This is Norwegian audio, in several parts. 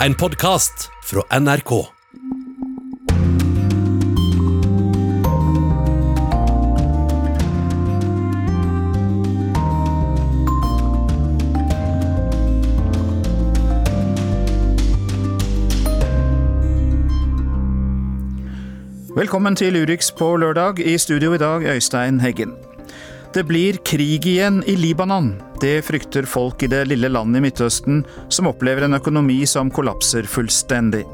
En podkast fra NRK. Velkommen til Urix på lørdag. I studio i dag Øystein Heggen. Det blir krig igjen i Libanon. Det frykter folk i det lille landet i Midtøsten, som opplever en økonomi som kollapser fullstendig.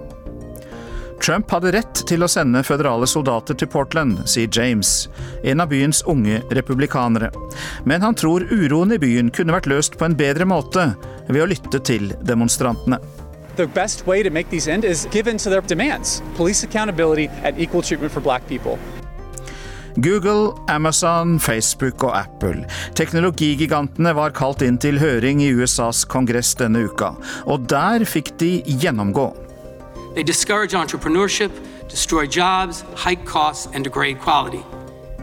Trump hadde rett til å sende føderale soldater til Portland, sier James, en av byens unge republikanere. Men han tror uroen i byen kunne vært løst på en bedre måte ved å lytte til demonstrantene. The best way to make these end is give in to their demands. Police accountability and equal treatment for black people. Google, Amazon, Facebook og Apple. Teknologigigantene var kalt inn til høring i USAs kongress denne uka, og der fikk de gjennomgå. They discourage entrepreneurship, destroy jobs, hike costs, and degrade quality.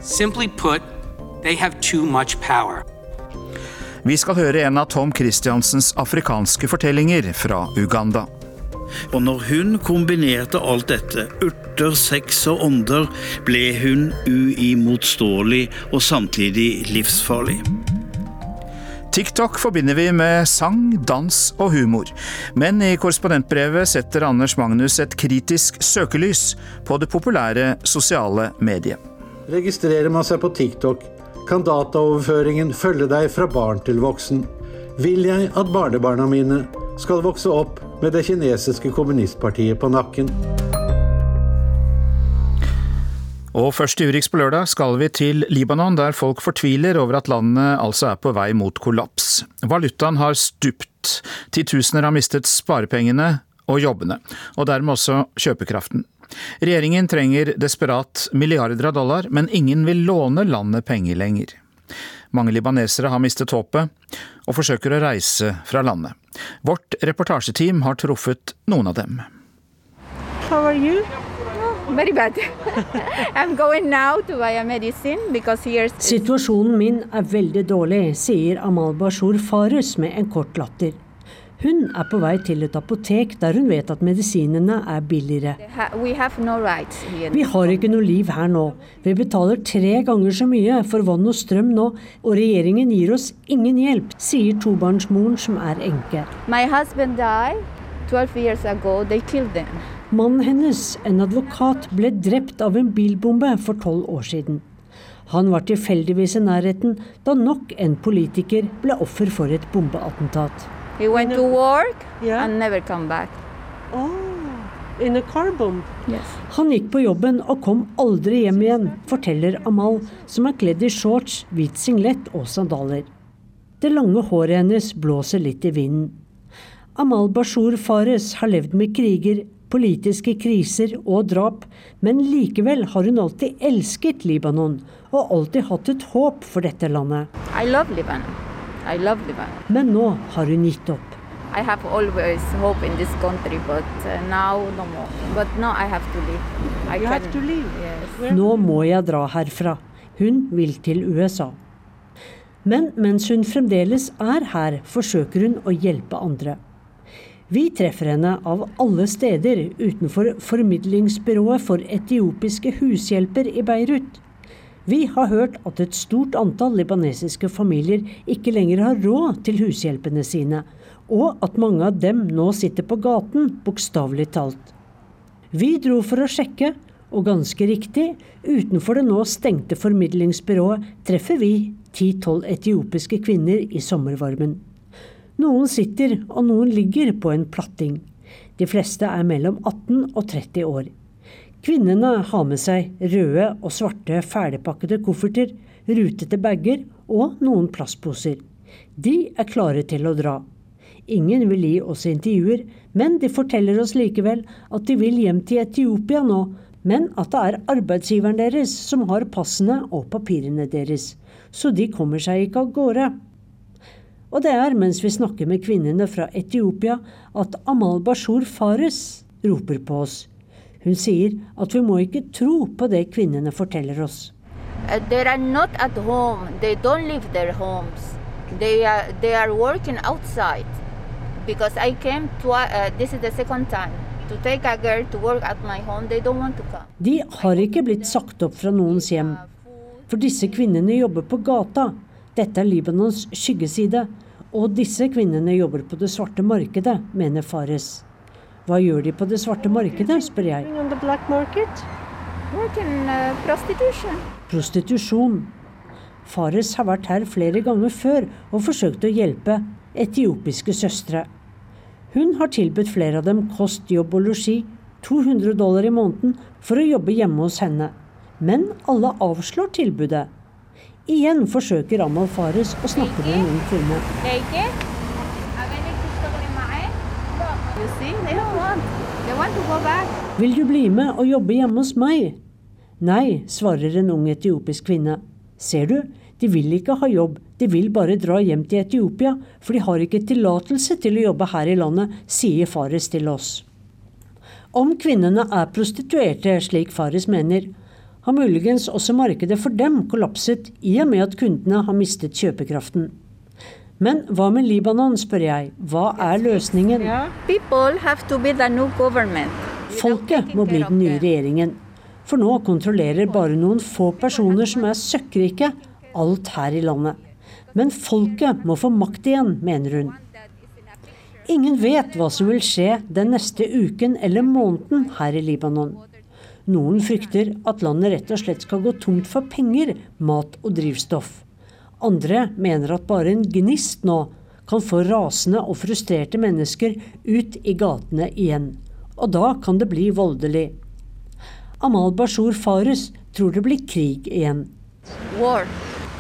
Simply put, they have too much power. Vi skal høre en av Tom Christiansens afrikanske fortellinger fra Uganda. Og når hun kombinerte alt dette, urter, sex og ånder, ble hun uimotståelig og samtidig livsfarlig. TikTok forbinder vi med sang, dans og humor. Men i korrespondentbrevet setter Anders Magnus et kritisk søkelys på det populære sosiale mediet. Registrerer man seg på TikTok, kan dataoverføringen følge deg fra barn til voksen. Vil jeg at barnebarna mine skal vokse opp med det kinesiske kommunistpartiet på nakken? Og først i Urix på lørdag skal vi til Libanon, der folk fortviler over at landet altså er på vei mot kollaps. Valutaen har stupt, titusener har mistet sparepengene og jobbene, og dermed også kjøpekraften. Regjeringen trenger desperat milliarder av dollar, men ingen vil låne landet penger lenger. Mange libanesere har mistet håpet, og forsøker å reise fra landet. Vårt reportasjeteam har truffet noen av dem. How are you? Very bad. I'm going now to buy a medicine because here's Situasjonen min er veldig dårlig, sier Amal Bashur Fares med en kort latter. Hun er på vei til et apotek der hun vet at medisinene er billigere. Vi har ikke noe liv her nå. Vi betaler tre ganger så mye for vann og strøm nå, og regjeringen gir oss ingen hjelp, sier tobarnsmoren som er enke. My husband died 12 years ago. They killed them. Mannen hennes, en advokat, ble drept av en bilbombe for tolv år siden. Han var tilfeldigvis i nærheten da nok en politiker ble offer for et bombeattentat. He went to work Yeah. and never come back. Oh, in a car bomb. Yes. Han gikk på jobben og kom aldri hjem igjen, forteller Amal, som er kledd i shorts, hvit singlet og sandaler. Det lange håret hennes blåser litt i vinden. Amal Bashur Fares har levd med kriger, politiske kriser og drap, men likevel har hun alltid elsket Libanon og alltid hatt et håp for dette landet. I love Lebanon. I love Lebanon. Men nå har hun gitt opp. I have always hope in this country, but uh, now no more. But now I have to leave. I You have to leave. Yes. Nå må jeg dra herfra. Hun vil til USA. Men mens hun fremdeles er her, forsøker hun å hjelpe andre. Vi treffer henne av alle steder utenfor formidlingsbyrået for etiopiske hushjelper i Beirut. Vi har hørt at et stort antall libanesiske familier ikke lenger har råd til hushjelpene sine, og at mange av dem nå sitter på gaten, bokstavelig talt. Vi dro for å sjekke, og ganske riktig, utenfor det nå stengte formidlingsbyrået treffer vi 10-12 etiopiske kvinner i sommervarmen. Noen sitter og noen ligger på en platting. De fleste er mellom 18 og 30 år. Kvinnene har med seg røde og svarte ferdigpakkede kofferter, rutete bager og noen plastposer. De er klare til å dra. Ingen vil gi oss intervjuer, men de forteller oss likevel at de vil hjem til Etiopia nå, men at det er arbeidsgiveren deres som har passene og papirene deres, så de kommer seg ikke av gårde. Og det er mens vi snakker med kvinnene fra Etiopia at Amal Bashur Fares roper på oss. Hun sier at vi må ikke tro på det kvinnene forteller oss. Uh, they are not at home. They don't leave their homes. They are they are working outside because I came twi- uh, this is the second time to take a girl to work at my home. They don't want to come. De har ikke blitt sagt opp fra noens hjem. For disse kvinnene jobber på gata. Dette er Libanons skyggeside. Og disse kvinnene jobber på det svarte markedet, mener Fares. Hva gjør de på det svarte markedet, spør jeg. Prostitution. Prostitusjon. Fares har vært her flere ganger før og forsøkt å hjelpe etiopiske søstre. Hun har tilbudt flere av dem kost, jobb og losji, 200 dollar i måneden, for å jobbe hjemme hos henne. Men alle avslår tilbudet. Igjen forsøker Amal Fares å snakke med en ung kvinne. Vil du bli med og jobbe hjemme hos meg? Nei, svarer en ung etiopisk kvinne. Ser du, de vil ikke ha jobb, de vil bare dra hjem til Etiopia, for de har ikke tillatelse til å jobbe her i landet, sier Fares til oss. Om kvinnene er prostituerte, slik Fares mener, har muligens også markedet for dem kollapset i og med at kundene har mistet kjøpekraften. Men hva med Libanon, spør jeg. Hva er løsningen? Folket må bli den nye regjeringen. For nå kontrollerer bare noen få personer som er søkkrike, alt her i landet. Men folket må få makt igjen, mener hun. Ingen vet hva som vil skje den neste uken eller måneden her i Libanon. Noen frykter at landet rett og slett skal gå tomt for penger, mat og drivstoff. Andre mener at bare en gnist nå kan få rasende og frustrerte mennesker ut i gatene igjen. Og da kan det bli voldelig. Amal Bashur Fares tror det blir krig igjen. War.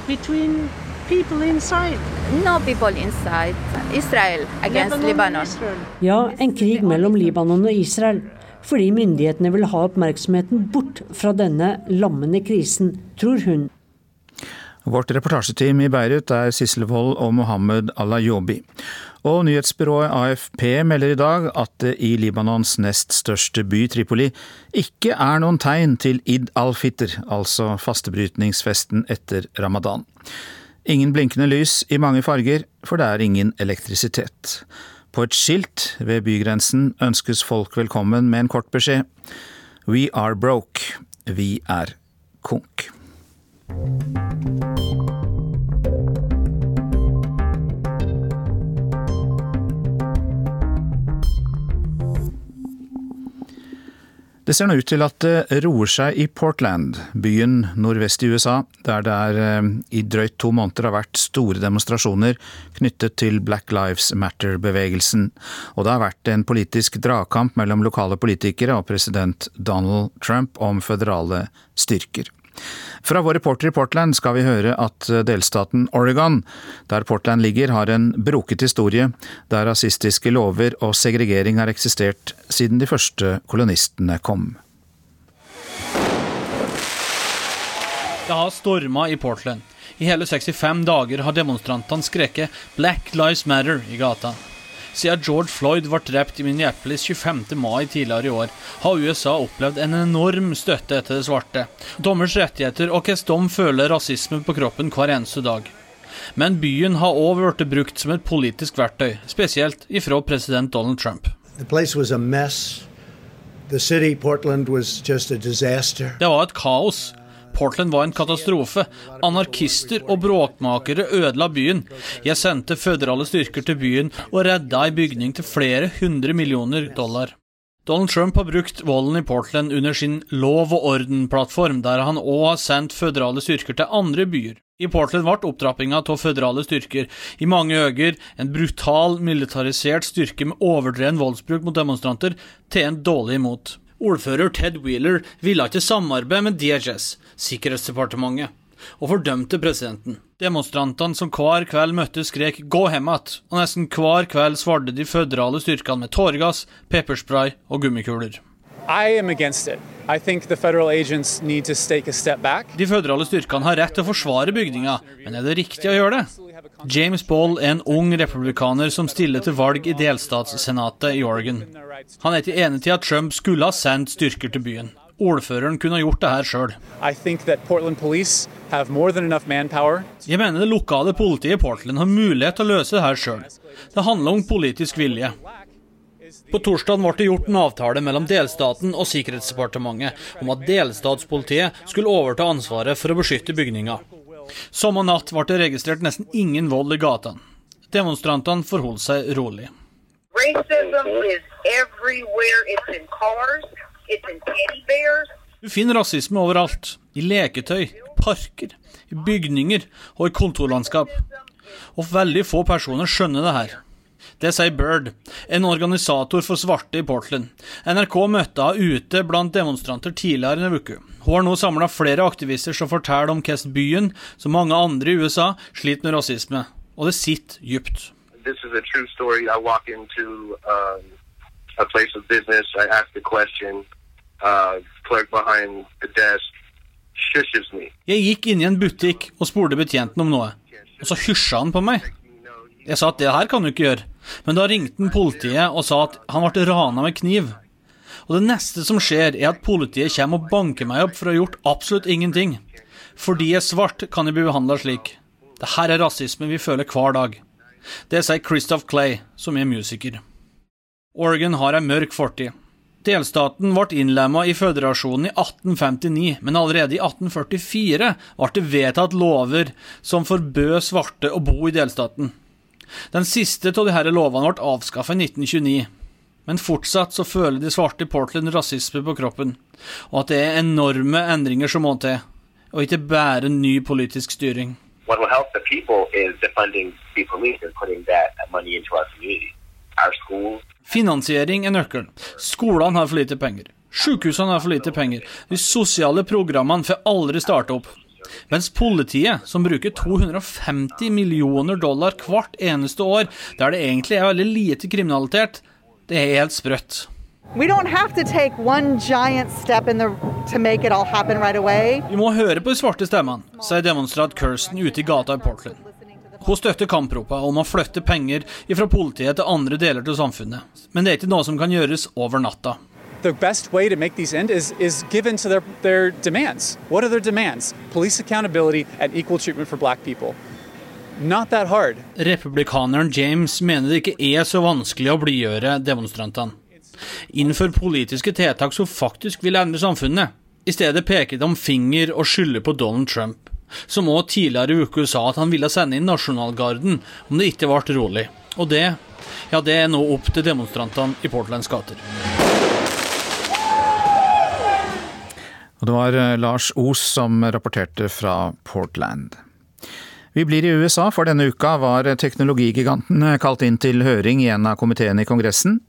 Between people inside. No people inside. Israel against Lebanon and Israel. Ja, en krig mellom Libanon og Israel. Fordi myndighetene vil ha oppmerksomheten bort fra denne lammende krisen, tror hun. Vårt reportasjeteam i Beirut er Sissel Wold og Mohammed Alayobi. Og nyhetsbyrået AFP melder i dag at det i Libanons nest største by, Tripoli, ikke er noen tegn til Id al-Fitr, altså fastebrytningsfesten etter ramadan. Ingen blinkende lys i mange farger, for det er ingen elektrisitet. På et skilt ved bygrensen ønskes folk velkommen med en kort beskjed. We are broke. Vi er konk. Det ser nå ut til at det roer seg i Portland, byen nordvest i USA, der det er eh, i drøyt to måneder har vært store demonstrasjoner knyttet til Black Lives Matter-bevegelsen. Og det har vært en politisk dragkamp mellom lokale politikere og president Donald Trump om føderale styrker. Fra vår reporter i Portland skal vi høre at delstaten Oregon, der Portland ligger, har en broket historie der rasistiske lover og segregering har eksistert siden de første kolonistene kom. Det har storma i Portland. I hele 65 dager har demonstrantene skreket 'Black Lives Matter' i gata. Siden George Floyd ble drept i Minneapolis 25. mai tidligere i år, har USA opplevd en enorm støtte etter det svarte. Dommers rettigheter og hvordan de føler rasisme på kroppen hver eneste dag. Men byen har òg blitt brukt som et politisk verktøy, spesielt ifra president Donald Trump. The place was a mess. The city, Portland, was just a disaster. Det var et kaos. Portland var en katastrofe. Anarkister og bråkmakere ødela byen. Jeg sendte føderale styrker til byen og redda ei bygning til flere hundre millioner dollar. Donald Trump har brukt volden i Portland under sin lov og orden-plattform, der han òg har sendt føderale styrker til andre byer. I Portland ble opptrappinga av føderale styrker i mange øyne en brutal, militarisert styrke med overdreven voldsbruk mot demonstranter til en dårlig imot. Ordfører Ted Wheeler ville ikke samarbeide med DHS, Sikkerhetsdepartementet, og fordømte presidenten. Demonstrantene som hver kveld møtte skrek 'gå hjem att', og nesten hver kveld svarte de føderale styrkene med tåregass, pepperspray og gummikuler. I am against it. I think the federal agents need to take a step back. De føderale styrkene har rett til å forsvare bygninga, men er det riktig å gjøre det? James Ball er en ung republikaner som stiller til valg i delstatssenatet i Oregon. Han er ikke enig til at Trump skulle ha sendt styrker til byen. Ordføreren kunne ha gjort det her sjøl. Jeg mener det lokale politiet i Portland har mulighet til å løse det her sjøl. Det handler om politisk vilje. På torsdag ble det gjort en avtale mellom delstaten og Sikkerhetsdepartementet om at delstatspolitiet skulle overta ansvaret for å beskytte bygninga. Samme natt ble det registrert nesten ingen vold i gatene. Demonstrantene forholdt seg rolig. Du finner rasisme overalt. I leketøy, parker, i bygninger og i kontorlandskap. Og veldig få personer skjønner det her. Det sier Bird, en organisator for svarte i Portland. NRK møtte henne ute blant demonstranter tidligere denne uka. Hun har nå samla flere aktivister som forteller om hvordan byen, som mange andre i USA, sliter med rasisme. Og det sitter dypt. A um, a place of business. I ask a question. Uh, clerk behind the desk. Jeg gikk inn i en butikk og spurte betjenten om noe, og så hysja han på meg. Jeg sa at det her kan du ikke gjøre, men da ringte han politiet og sa at han ble rana med kniv. Og det neste som skjer, er at politiet kommer og banker meg opp for å ha gjort absolutt ingenting. Fordi jeg er svart, kan jeg bli behandla slik. Det her er rasisme vi føler hver dag. Det sier Christoph Clay, som er musiker. Oregon har ei mørk fortid. Delstaten ble innlemma i føderasjonen i 1859, men allerede i 1844 ble det vedtatt lover som forbød svarte å bo i delstaten. Den siste av disse lovene ble avskaffet i 1929, men fortsatt så føler de svarte i Portland rasisme på kroppen, og at det er enorme endringer som må til, og ikke bare ny politisk styring. What will help the people is defunding the police and putting that money into our community. Our schools, Finansiering er nøkkelen. Skolene har for lite penger. Sykehusene har for lite penger. De sosiale programmene får aldri starte opp. Mens politiet, som bruker 250 millioner dollar hvert eneste år, der det egentlig er veldig lite kriminalitet, det er helt sprøtt. We don't have to take one giant step in the, to make it all happen right away. Vi må høre på de svarte stemmene, sier demonstrant Kirsten ute i gata i Portland. Hun støtter kampropene om å flytte penger fra politiet til andre deler av samfunnet. Men det er ikke noe som kan gjøres over natta. The best way to make these end is, is given to their, their demands. What are their demands? Police accountability and equal treatment for black people. Not that hard. Republikaneren James mener det ikke er så vanskelig å blidgjøre demonstrantene. Innfør politiske tiltak som faktisk vil endre samfunnet. I stedet peker de finger og skylder på Donald Trump som òg tidligere i uka sa at han ville sende inn nasjonalgarden om det ikke ble rolig. Og det, ja, det er nå opp til demonstrantene i Portlands gater. Og det var eh, Lars Os som rapporterte fra Portland. Vi blir i USA, for denne uka var teknologigiganten kalt inn til høring i en av komiteene i Kongressen.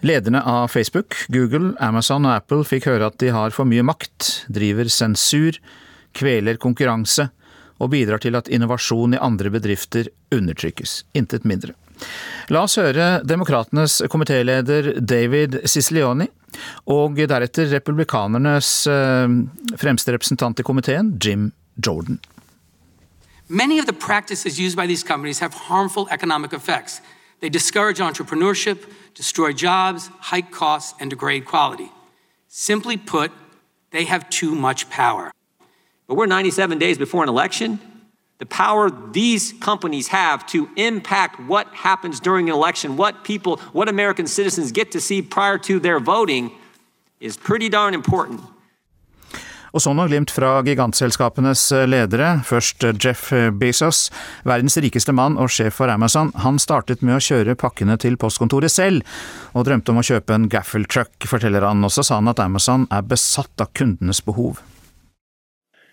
Lederne av Facebook, Google, Amazon og Apple fikk høre at de har for mye makt, driver sensur, kveler konkurranse og bidrar til at innovasjon i andre bedrifter undertrykkes. Intet mindre. La oss høre demokratenes komitéleder David Sicilioni, og deretter republikanernes eh, fremste representant i komiteen, Jim Jordan. Many of the practices used by these companies have harmful economic effects. They discourage entrepreneurship, destroy jobs, hike costs, and degrade quality. Simply put, they have too much power. But we're 97 days before an election. The power these companies have to impact what happens during an election, what people, what American citizens get to see prior to their voting, is pretty darn important. Og så noe glimt fra gigantselskapenes ledere. Først Jeff Bezos, verdens rikeste mann og sjef for Amazon. Han startet med å kjøre pakkene til postkontoret selv, og drømte om å kjøpe en gaffeltruck, forteller han. Og så sa han at Amazon er besatt av kundenes behov.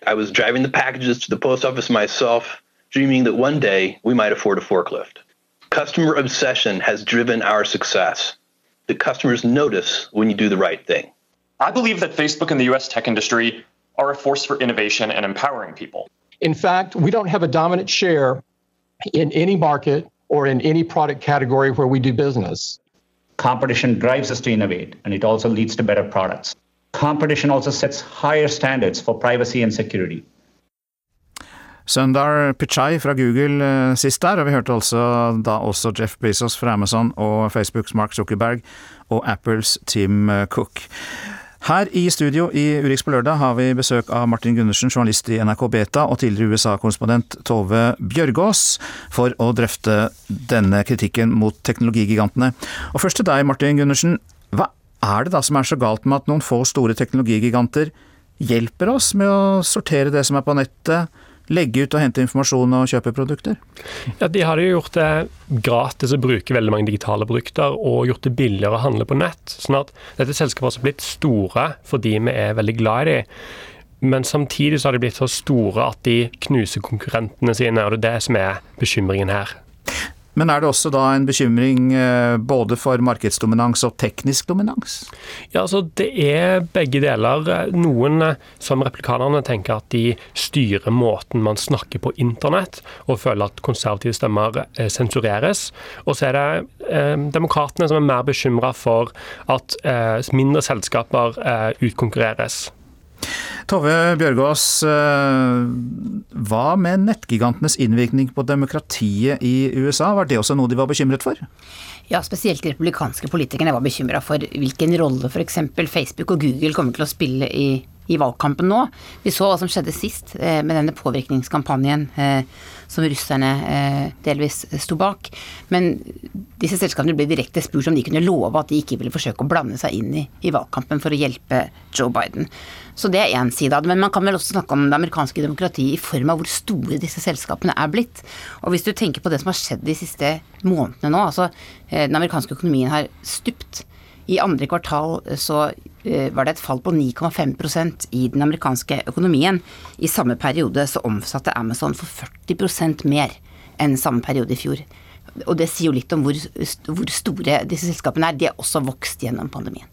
I was driving the packages to the post office myself, dreaming that one day we might afford a forklift. Customer obsession has driven our success. The customers notice when you do the right thing. I believe that Facebook and the US tech industry are a force for innovation and empowering people. In fact, we don't have a dominant share in any market or in any product category where we do business. Competition drives us to innovate, and it also leads to better products. Competition also sets higher standards for privacy and security. Sundar Pichai fra Google eh, sist der, og vi hørte altså da også Jeff Bezos fra Amazon og Facebooks Mark Zuckerberg og Apples Tim eh, Cook. Her i studio i Urix på lørdag har vi besøk av Martin Gundersen, journalist i NRK Beta, og tidligere USA-korrespondent Tove Bjørgaas, for å drøfte denne kritikken mot teknologigigantene. Og først til deg, Martin Gundersen. Er det da som er så galt med at noen få store teknologigiganter hjelper oss med å sortere det som er på nettet, legge ut og hente informasjon og kjøpe produkter? Ja, De har jo gjort det gratis å bruke veldig mange digitale produkter og gjort det billigere å handle på nett. Sånn at dette selskapet har blitt store fordi vi er veldig glad i dem. Men samtidig så har de blitt så store at de knuser konkurrentene sine, og det er det som er bekymringen her. Men er det også da en bekymring eh, både for markedsdominans og teknisk dominans? Ja, altså Det er begge deler. Noen, eh, som replikanerne, tenker at de styrer måten man snakker på internett, og føler at konservative stemmer eh, sensureres. Og så er det eh, demokratene som er mer bekymra for at eh, mindre selskaper eh, utkonkurreres. Tove Bjørgaas, eh, hva med nettgigantenes innvirkning på demokratiet i USA, var det også noe de var bekymret for? Ja, spesielt de republikanske politikerne var bekymra for hvilken rolle f.eks. Facebook og Google kommer til å spille i, i, valgkampen nå. Vi så hva som skjedde sist eh, med denne påvirkningskampanjen eh, som russerne delvis sto bak. Men disse selskapene ble direkte spurt om de kunne love at de ikke ville forsøke å blande seg inn i, i valgkampen for å hjelpe Joe Biden. Så det er én side av det. Men man kan vel også snakke om det amerikanske demokratiet i form av hvor store disse selskapene er blitt. Og hvis du tenker på det som har skjedd de siste månedene nå, altså eh, den amerikanske økonomien har stupt. I andre kvartal eh, så eh, var det et fall på 9,5% i den amerikanske økonomien. I samme periode så omsatte Amazon for 40% mer enn samme periode i fjor. Og det sier jo litt om hvor, hvor store disse selskapene er. De har også vokst gjennom pandemien.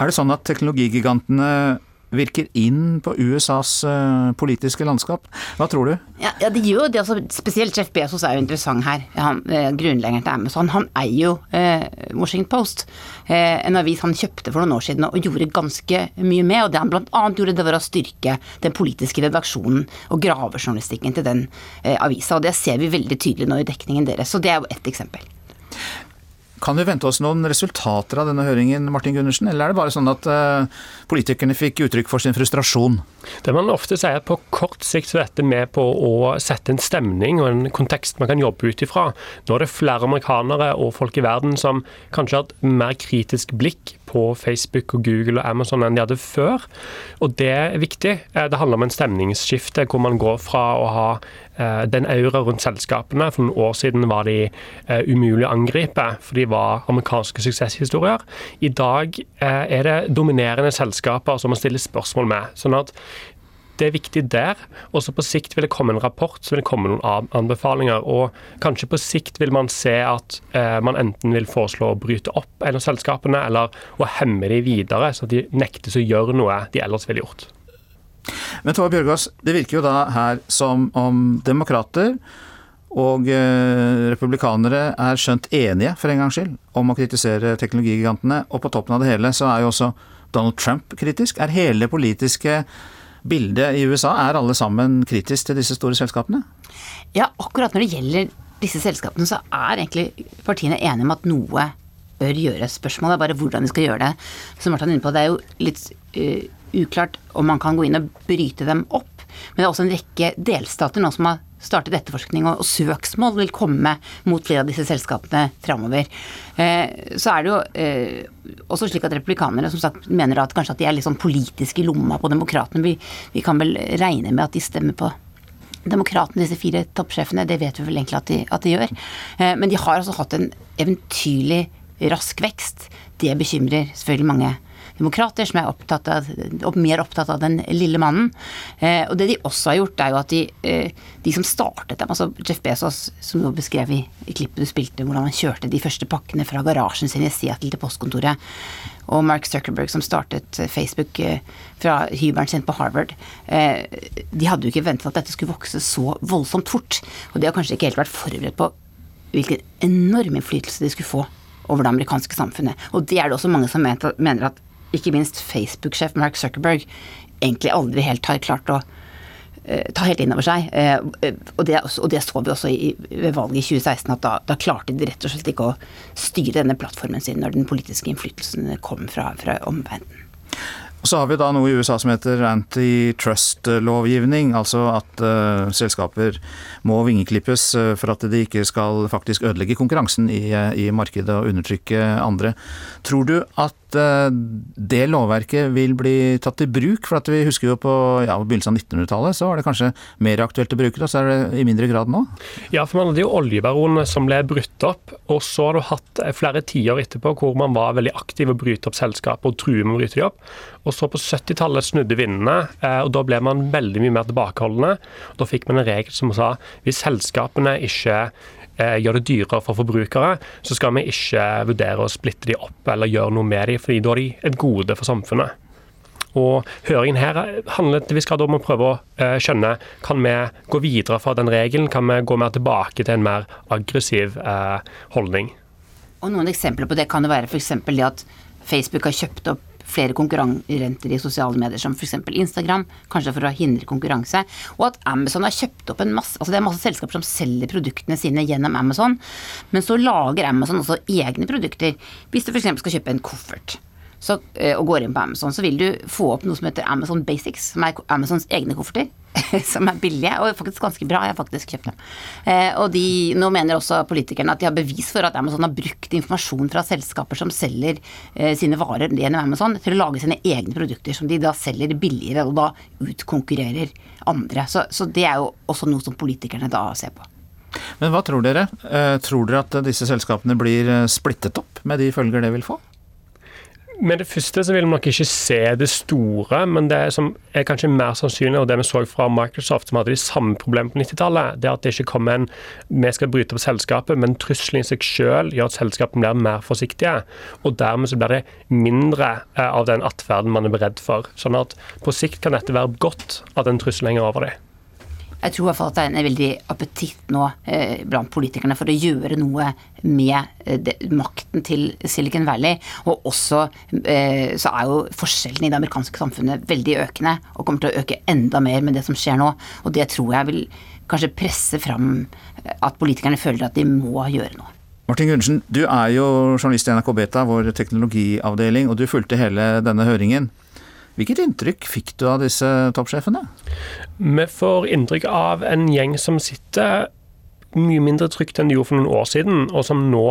Er det sånn at teknologigigantene virker inn på USAs uh, politiske landskap. Hva tror du? Ja, ja det gjør jo det. Altså, spesielt Jeff Bezos er jo interessant her. Han, eh, grunnleggeren til Amazon. Han eier jo eh, Washington Post, eh, en avis han kjøpte for noen år siden og gjorde ganske mye med. Og det han bl.a. gjorde, det var å styrke den politiske redaksjonen og gravejournalistikken til den eh, avisa. Og det ser vi veldig tydelig nå i dekningen deres. Så det er jo ett eksempel. Kan vi vente oss noen resultater av denne høringen, Martin Gundersen, eller er det bare sånn at uh, politikerne fikk uttrykk for sin frustrasjon? Det man ofte sier at På kort sikt så er dette med på å sette en stemning og en kontekst man kan jobbe ut ifra. Nå er det flere amerikanere og folk i verden som kanskje har et mer kritisk blikk på Facebook og Google og Amazon enn de hadde før. Og det er viktig. Eh, det handler om en stemningsskifte hvor man går fra å ha eh, den aura rundt selskapene. For noen år siden var de uh, umulig å angripe, for de var amerikanske suksesshistorier. I dag er det dominerende selskaper som man stiller spørsmål med. sånn at det er viktig der. Og så på sikt vil det komme en rapport, så vil det komme noen anbefalinger. Og kanskje på sikt vil man se at eh, man enten vil foreslå å bryte opp en av selskapene, eller å hemme de videre, så de nektes å gjøre noe de ellers ville gjort. Men Tove Bjørgaas, det virker jo da her som om demokrater og eh, republikanere er skjønt enige, for en gangs skyld, om å kritisere teknologigigantene. Og på toppen av det hele så er jo også Donald Trump kritisk. Er hele politiske bildet i USA? Er alle sammen kritisk til disse store selskapene? Ja, akkurat når det gjelder disse selskapene, så er egentlig partiene enige om at noe bør gjøres. Spørsmålet er bare hvordan de skal gjøre det. Som Martin er inne på, det er jo litt uh, uklart om man kan gå inn og bryte dem opp. Men det er også en rekke delstater nå som har startet etterforskning, og, søksmål vil komme mot flere av disse selskapene framover. Eh, så er det jo eh, også slik at republikanere som sagt mener at kanskje at de er litt sånn politiske i lomma på demokratene. Vi, vi, kan vel regne med at de stemmer på demokratene, disse fire toppsjefene. Det vet vi vel egentlig at de, at de gjør. Eh, men de har altså hatt en eventyrlig rask vekst. Det bekymrer selvfølgelig mange demokrater som er opptatt av, mer opptatt av den lille mannen. Eh, og det de også har gjort, er jo at de, eh, de som startet dem, altså Jeff Bezos, som du beskrev i, i klippet du spilte, hvordan han kjørte de første pakkene fra garasjen sin i Seattle til postkontoret, og Mark Zuckerberg som startet Facebook eh, fra hybelen sin på Harvard, eh, de hadde jo ikke ventet at dette skulle vokse så voldsomt fort. Og de har kanskje ikke helt vært forberedt på hvilken enorm innflytelse de skulle få over det amerikanske samfunnet. Og det er det også mange som mener at ikke minst Facebook-sjef Mark Zuckerberg egentlig aldri helt har klart å uh, ta helt inn over seg. Uh, og, det, og, det, så vi også i, ved valget i 2016, at da, da, klarte de rett og slett ikke å styre denne plattformen sin når den politiske innflytelsen kom fra, fra omverdenen. Og Så har vi da noe i USA som heter antitrust-lovgivning. Altså at uh, selskaper må vingeklippes for at de ikke skal faktisk ødelegge konkurransen i, i markedet og undertrykke andre. Tror du at det lovverket vil bli tatt i bruk? For vi husker jo på ja, begynnelsen av 1900-tallet så var det kanskje mer aktuelt å bruke det, og så er det i mindre grad nå? Ja, for man hadde jo oljebaronene som ble brutt opp, og så har du hatt flere tiår etterpå hvor man var veldig aktiv og bryte opp selskapet og true med å bryte dem opp. Og så på 70-tallet snudde vindene, eh, og da ble man veldig mye mer tilbakeholdne. Da fikk man en regel som sa hvis selskapene ikke eh, gjør det dyrere for forbrukere, så skal vi ikke vurdere å splitte de opp eller gjøre noe med de, fordi da er de et gode for samfunnet. Og Høringen her handler vi skal da om å prøve å eh, skjønne kan vi gå videre fra den regelen, kan vi gå mer tilbake til en mer aggressiv holdning. Og Noen eksempler på det kan jo være f.eks. det at Facebook har kjøpt opp flere konkurrenter i sosiale medier, som f.eks. Instagram, kanskje for å hindre konkurranse. Og at Amazon har kjøpt opp en masse altså det er masse selskaper som selger produktene sine gjennom Amazon, men så lager Amazon også egne produkter. Hvis du f.eks. skal kjøpe en koffert så, eh, og går inn på Amazon, så vil du få opp noe som heter Amazon Basics, som er Amazons egne kofferter. som er billige, og faktisk ganske bra. Jeg har faktisk kjøpt dem. Eh, og de, nå mener også politikerne at de har bevis for at Amazon har brukt informasjon fra selskaper som selger eh, sine varer gjennom Amazon, til å lage sine egne produkter som de da selger billigere, og da utkonkurrerer andre. Så, så det er jo også noe som politikerne da ser på. Men hva tror dere? Eh, tror dere at disse selskapene blir splittet opp med de følger det vil få? Med det første så vil vi nok ikke se det store, men det som er kanskje mer sannsynlig, og det vi så fra Microsoft, som hadde de samme problemene på 90-tallet, det er at det ikke kommer en vi skal bryte opp selskapet, men trusselen i seg selv gjør at selskapene blir mer forsiktige. Og dermed så blir det mindre eh, av den atferden man er beredt for. Sånn at på sikt kan dette være godt at en trussel henger over dem. Jeg tror i hvert fall at det er en veldig appetitt nå eh, blant politikerne for å gjøre noe med de, makten til Silicon Valley. Og også eh, så er jo forskjellen i det amerikanske samfunnet veldig økende, og kommer til å øke enda mer med det som skjer nå. Og det tror jeg vil kanskje presse fram eh, at politikerne føler at de må gjøre noe. Martin Gundersen, du er jo journalist i NRK Beta, vår teknologiavdeling, og du fulgte hele denne høringen. Hvilket inntrykk fikk du av disse toppsjefene? Vi får inntrykk av en gjeng som sitter mye mindre trygt enn de gjorde for noen år siden, og som nå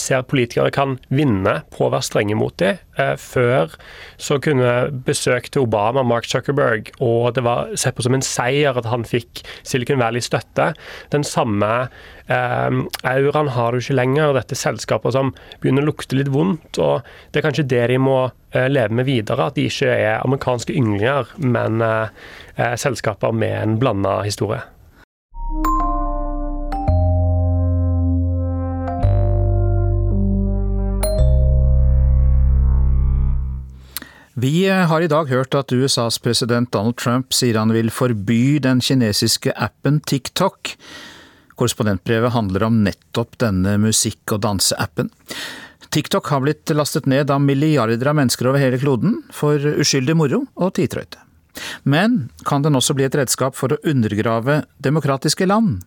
ser politikere kan vinne på å være strenge mot dem. Eh, før så kunne besøk til Obama, Mark Zuckerberg, og det var sett på som en seier at han fikk Silicon Valley støtte. Den samme eh, auraen har du ikke lenger. Dette er selskaper som begynner å lukte litt vondt. og Det er kanskje det de må eh, leve med videre, at de ikke er amerikanske ynglinger, men eh, eh selskaper med en blanda historie. Vi har i dag hørt at USAs president Donald Trump sier han vil forby den kinesiske appen TikTok. Korrespondentbrevet handler om nettopp denne musikk- og danseappen. TikTok har blitt lastet ned av milliarder av mennesker over hele kloden for uskyldig moro og tidtrøyte. Men kan den også bli et redskap for å undergrave demokratiske land?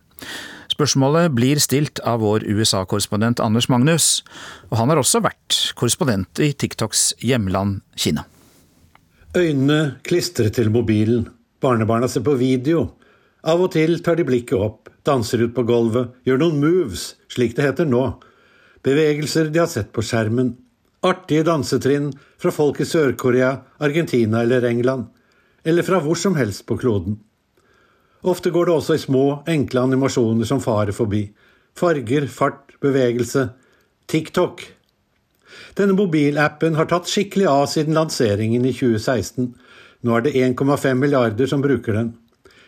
Spørsmålet blir stilt av vår USA-korrespondent Anders Magnus, og han har også vært korrespondent i TikToks hjemland Kina. Øynene klistrer til mobilen. Barnebarna ser på video. Av og til tar de blikket opp, danser ut på gulvet, gjør noen moves, slik det heter nå. Bevegelser de har sett på skjermen. Artige dansetrinn fra folk i Sør-Korea, Argentina eller England. Eller fra hvor som helst på kloden. Ofte går det også i små, enkle animasjoner som farer forbi. Farger, fart, bevegelse. TikTok denne mobilappen har tatt skikkelig av siden lanseringen i 2016. Nå er det 1,5 milliarder som bruker den.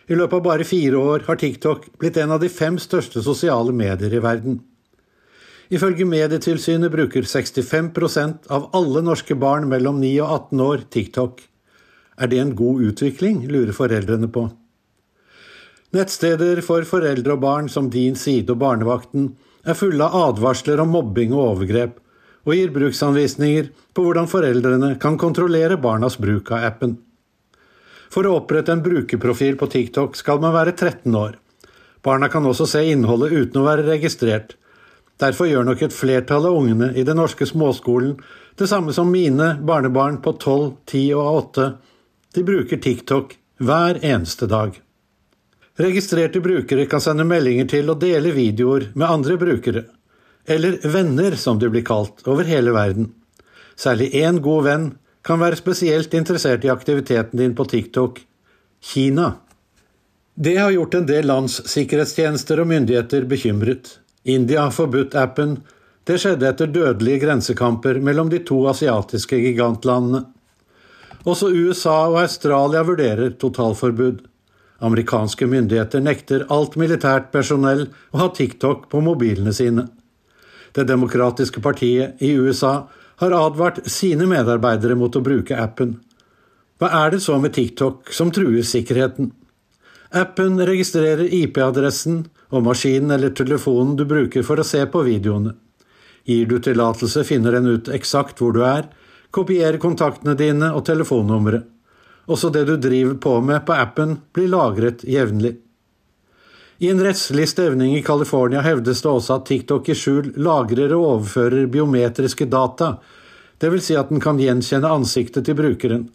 I løpet av bare fire år har TikTok blitt en av de fem største sosiale medier i verden. Ifølge Medietilsynet bruker 65% av alle norske barn mellom 9 og 18 år TikTok. Er det en god utvikling, lurer foreldrene på. Nettsteder for foreldre og barn som Din Side og Barnevakten er fulle av advarsler om mobbing og overgrep, og gir bruksanvisninger på hvordan foreldrene kan kontrollere barnas bruk av appen. For å opprette en brukerprofil på TikTok skal man være 13 år. Barna kan også se innholdet uten å være registrert. Derfor gjør nok et flertall av ungene i den norske småskolen det samme som mine barnebarn på 12, 10 og 8. De bruker TikTok hver eneste dag. Registrerte brukere kan sende meldinger til og dele videoer med andre brukere, eller venner som de blir kalt, over hele verden. Særlig én god venn kan være spesielt interessert i aktiviteten din på TikTok Kina. Det har gjort en del lands sikkerhetstjenester og myndigheter bekymret. India har forbudt appen. Det skjedde etter dødelige grensekamper mellom de to asiatiske gigantlandene. Også USA og Australia vurderer totalforbud. Amerikanske myndigheter nekter alt militært personell å ha TikTok på mobilene sine. Det demokratiske partiet i USA har advart sine medarbeidere mot å bruke appen. Hva er det så med TikTok som truer sikkerheten? Appen registrerer IP-adressen og maskinen eller telefonen du bruker for å se på videoene. Gir du tillatelse, finner den ut eksakt hvor du er, kopierer kontaktene dine og telefonnummeret. Også det du driver på med på appen, blir lagret jevnlig. I en rettslig stevning i California hevdes det også at TikTok i skjul lagrer og overfører biometriske data, dvs. Si at den kan gjenkjenne ansiktet til brukeren.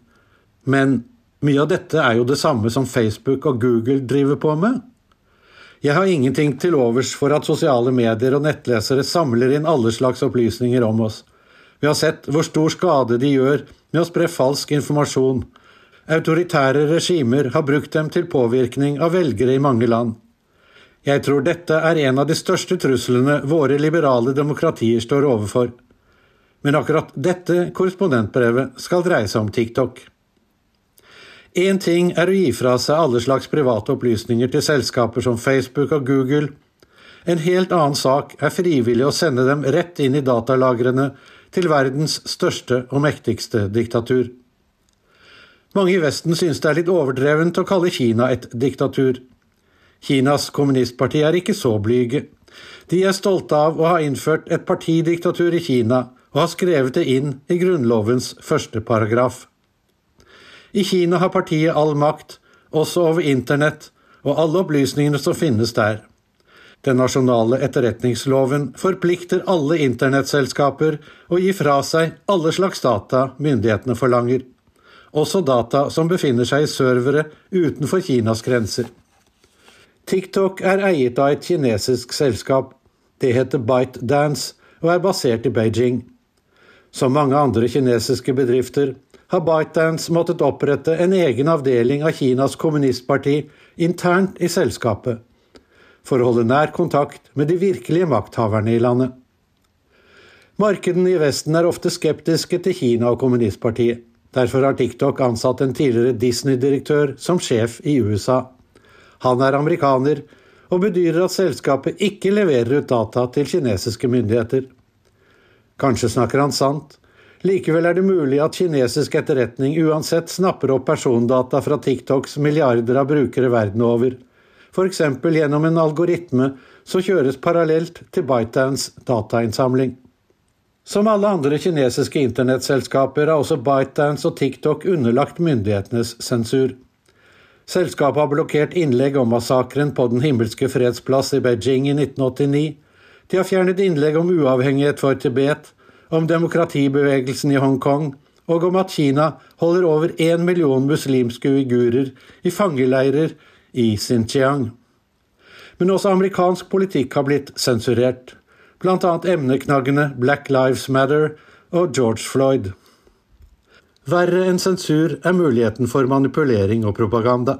Men mye av dette er jo det samme som Facebook og Google driver på med. Jeg har ingenting til overs for at sosiale medier og nettlesere samler inn alle slags opplysninger om oss. Vi har sett hvor stor skade de gjør med å spre falsk informasjon. Autoritære regimer har brukt dem til påvirkning av velgere i mange land. Jeg tror dette er en av de største truslene våre liberale demokratier står overfor. Men akkurat dette korrespondentbrevet skal dreie seg om TikTok. Én ting er å gi fra seg alle slags private opplysninger til selskaper som Facebook og Google. En helt annen sak er frivillig å sende dem rett inn i datalagrene til verdens største og mektigste diktatur. Mange i Vesten synes det er litt overdrevent å kalle Kina et diktatur. Kinas kommunistparti er ikke så blyge. De er stolte av å ha innført et partidiktatur i Kina og har skrevet det inn i Grunnlovens første paragraf. I Kina har partiet all makt, også over internett og alle opplysningene som finnes der. Den nasjonale etterretningsloven forplikter alle internettselskaper å gi fra seg alle slags data myndighetene forlanger, også data som befinner seg i servere utenfor Kinas grenser. TikTok er eiet av et kinesisk selskap. Det heter ByteDance og er basert i Beijing. Som mange andre kinesiske bedrifter har ByteDance måttet opprette en egen avdeling av Kinas kommunistparti internt i selskapet, for å holde nær kontakt med de virkelige makthaverne i landet. Markedene i Vesten er ofte skeptiske til Kina og kommunistpartiet. Derfor har TikTok ansatt en tidligere Disney-direktør som sjef i USA. Han er amerikaner og bedyrer at selskapet ikke leverer ut data til kinesiske myndigheter. Kanskje snakker han sant, Likevel er det mulig at kinesisk etterretning uansett snapper opp persondata fra TikToks milliarder av brukere verden over, f.eks. gjennom en algoritme som kjøres parallelt til ByteDance datainnsamling. Som alle andre kinesiske internettselskaper er også ByteDance og TikTok underlagt myndighetenes sensur. Selskapet har blokkert innlegg om massakren på Den himmelske fredsplass i Beijing i 1989. De har fjernet innlegg om uavhengighet for Tibet, om demokratibevegelsen i Hongkong og om at Kina holder over én million muslimske uigurer i fangeleirer i Xinjiang. Men også amerikansk politikk har blitt sensurert, bl.a. emneknaggene Black Lives Matter og George Floyd. Verre enn sensur er muligheten for manipulering og propaganda.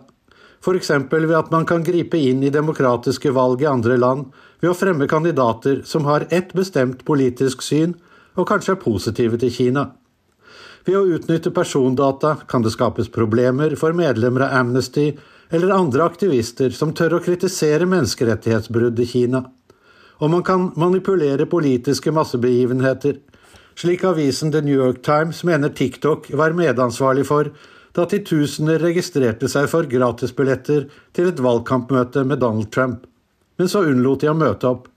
F.eks. ved at man kan gripe inn i demokratiske valg i andre land ved å fremme kandidater som har ett bestemt politisk syn, og kanskje er positive til Kina. Ved å utnytte persondata kan det skapes problemer for medlemmer av Amnesty eller andre aktivister som tør å kritisere menneskerettighetsbrudd i Kina. Og man kan manipulere politiske massebegivenheter, slik avisen The New York Times mener TikTok var medansvarlig for da titusener registrerte seg for gratisbilletter til et valgkampmøte med Donald Trump. Men så unnlot de å møte opp,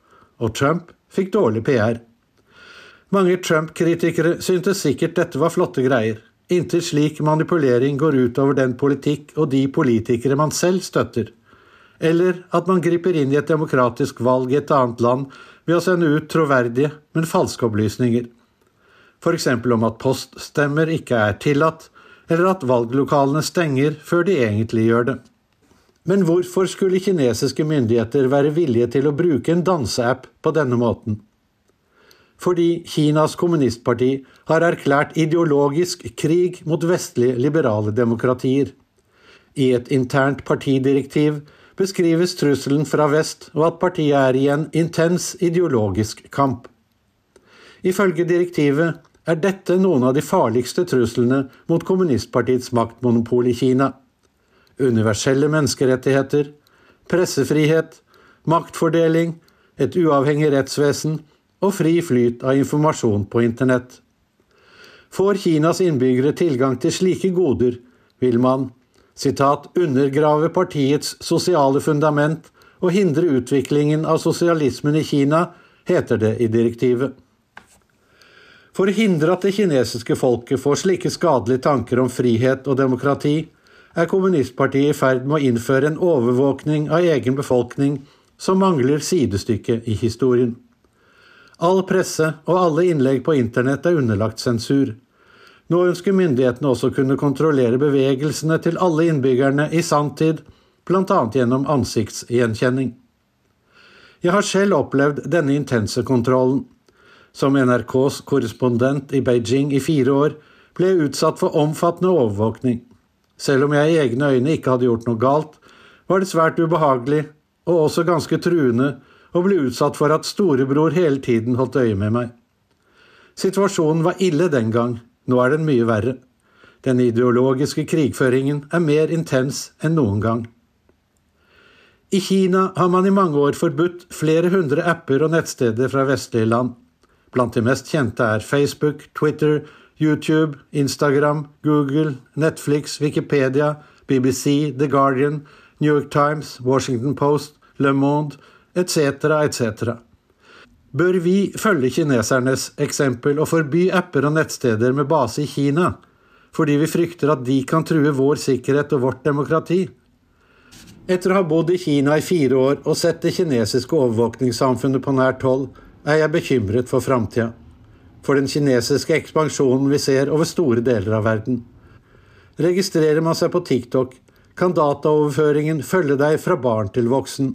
og Trump fikk dårlig PR. Mange Trump-kritikere syntes sikkert dette var flotte greier, inntil slik manipulering går utover den politikk og de politikere man selv støtter, eller at man griper inn i et demokratisk valg i et annet land ved å sende ut troverdige, men falske opplysninger. F.eks. om at poststemmer ikke er tillatt, eller at valglokalene stenger før de egentlig gjør det. Men hvorfor skulle kinesiske myndigheter være villige til å bruke en danseapp på denne måten? Fordi Kinas kommunistparti har erklært ideologisk krig mot vestlige liberale demokratier. I et internt partidirektiv beskrives trusselen fra vest og at partiet er i en intens ideologisk kamp. Ifølge direktivet er dette noen av de farligste truslene mot kommunistpartiets maktmonopol i Kina. Universelle menneskerettigheter, pressefrihet, maktfordeling, et uavhengig rettsvesen og fri flyt av informasjon på internett. Får Kinas innbyggere tilgang til slike goder, vil man citat, 'undergrave partiets sosiale fundament' og hindre utviklingen av sosialismen i Kina, heter det i direktivet. For å hindre at det kinesiske folket får slike skadelige tanker om frihet og demokrati, er kommunistpartiet i ferd med å innføre en overvåkning av egen befolkning som mangler sidestykke i historien. All presse og alle innlegg på internett er underlagt sensur. Nå ønsker myndighetene også kunne kontrollere bevegelsene til alle innbyggerne i sanntid, bl.a. gjennom ansiktsgjenkjenning. Jeg har selv opplevd denne intense kontrollen. Som NRKs korrespondent i Beijing i fire år ble jeg utsatt for omfattende overvåkning. Selv om jeg i egne øyne ikke hadde gjort noe galt, var det svært ubehagelig og også ganske truende å bli utsatt for at storebror hele tiden holdt øye med meg. Situasjonen var ille den gang, nå er den mye verre. Den ideologiske krigføringen er mer intens enn noen gang. I Kina har man i mange år forbudt flere hundre apper og nettsteder fra vestlige land. Blant de mest kjente er Facebook, Twitter, YouTube, Instagram, Google, Netflix, Wikipedia, BBC, The Guardian, New York Times, Washington Post, Le Monde etc., etc. Bør vi følge kinesernes eksempel og forby apper og nettsteder med base i Kina, fordi vi frykter at de kan true vår sikkerhet og vårt demokrati? Etter å ha bodd i Kina i fire år og sett det kinesiske overvåkningssamfunnet på nært hold, er jeg bekymret for framtida. For den kinesiske ekspansjonen vi ser over store deler av verden. Registrerer man seg på TikTok, kan dataoverføringen følge deg fra barn til voksen.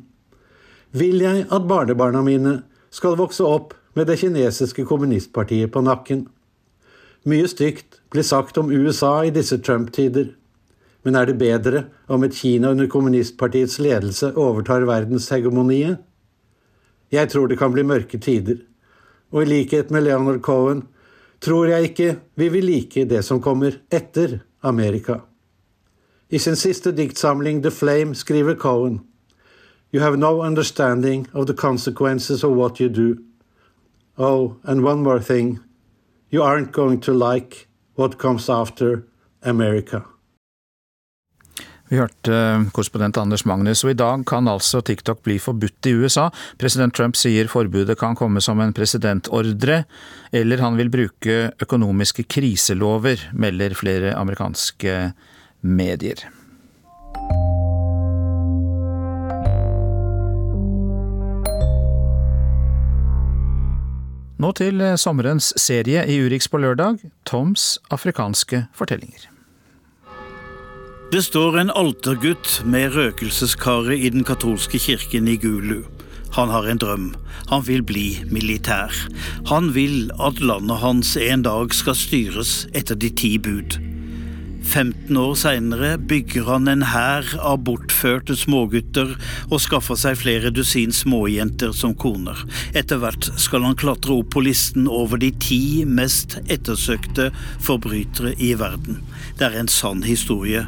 Vil jeg at barnebarna mine skal vokse opp med det kinesiske kommunistpartiet på nakken? Mye stygt blir sagt om USA i disse Trump-tider. Men er det bedre om et Kina under kommunistpartiets ledelse overtar verdenshegemoniet? Jeg tror det kan bli mørke tider. Og i likhet med Leonard Cohen tror jeg ikke vi vil like det som kommer etter Amerika. I sin siste diktsamling The Flame skriver Cohen You have no understanding of the consequences of what you do. Oh, and one more thing. You aren't going to like what comes after America. Vi hørte eh, korrespondent Anders Magnus, og i dag kan altså TikTok bli forbudt i USA. President Trump sier forbudet kan komme som en presidentordre, eller han vil bruke økonomiske kriselover, melder flere amerikanske medier. Nå til sommerens serie i Urix på lørdag, Toms afrikanske fortellinger. Det står en altergutt med røkelseskaret i den katolske kirken i Gulu. Han har en drøm. Han vil bli militær. Han vil at landet hans en dag skal styres etter de ti bud. 15 år seinere bygger han en hær av bortførte smågutter og skaffer seg flere dusin småjenter som koner. Etter hvert skal han klatre opp på listen over de ti mest ettersøkte forbrytere i verden. Det er en sann historie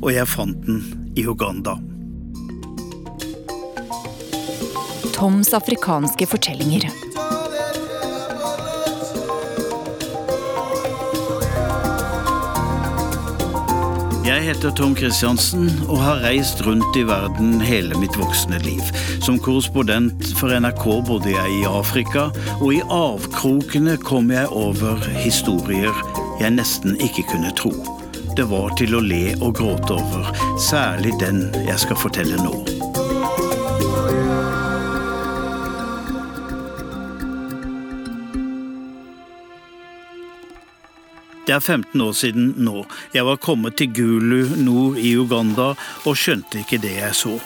og jeg fant den i Uganda. Toms afrikanske fortellinger. Jeg heter Tom Christiansen og har reist rundt i verden hele mitt voksne liv. Som korrespondent for NRK bodde jeg i Afrika, og i avkrokene kom jeg over historier jeg nesten ikke kunne tro. Det var til å le og gråte over, særlig den jeg skal fortelle nå. Det er 15 år siden nå. Jeg var kommet til Gulu nord i Uganda og skjønte ikke det jeg så.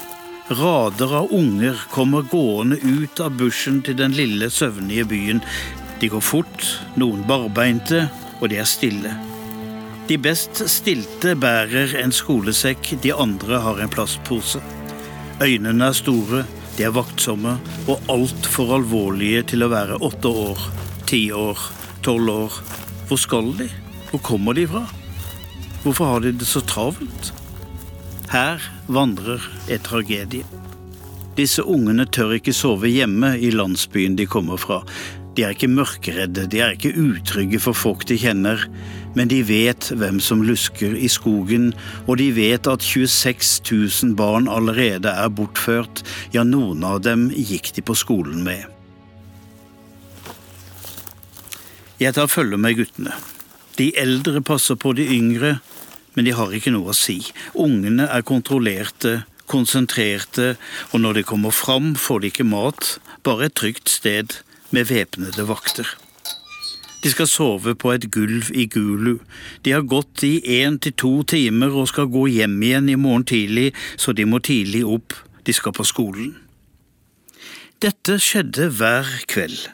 Rader av unger kommer gående ut av bushen til den lille, søvnige byen. De går fort, noen barbeinte, og de er stille. De best stilte bærer en skolesekk, de andre har en plastpose. Øynene er store, de er vaktsomme og altfor alvorlige til å være åtte år, ti år, tolv år. Hvor skal de? Hvor kommer de fra? Hvorfor har de det så travelt? Her vandrer en tragedie. Disse ungene tør ikke sove hjemme i landsbyen de kommer fra. De er ikke mørkeredde, de er ikke utrygge for folk de kjenner, men de vet hvem som lusker i skogen, og de vet at 26 000 barn allerede er bortført, ja, noen av dem gikk de på skolen med. Jeg tar følge med guttene. De eldre passer på de yngre, men de har ikke noe å si. Ungene er kontrollerte, konsentrerte, og når de kommer fram, får de ikke mat, bare et trygt sted med væpnede vakter. De skal sove på et gulv i Gulu. De har gått i én til to timer og skal gå hjem igjen i morgen tidlig, så de må tidlig opp. De skal på skolen. Dette skjedde hver kveld.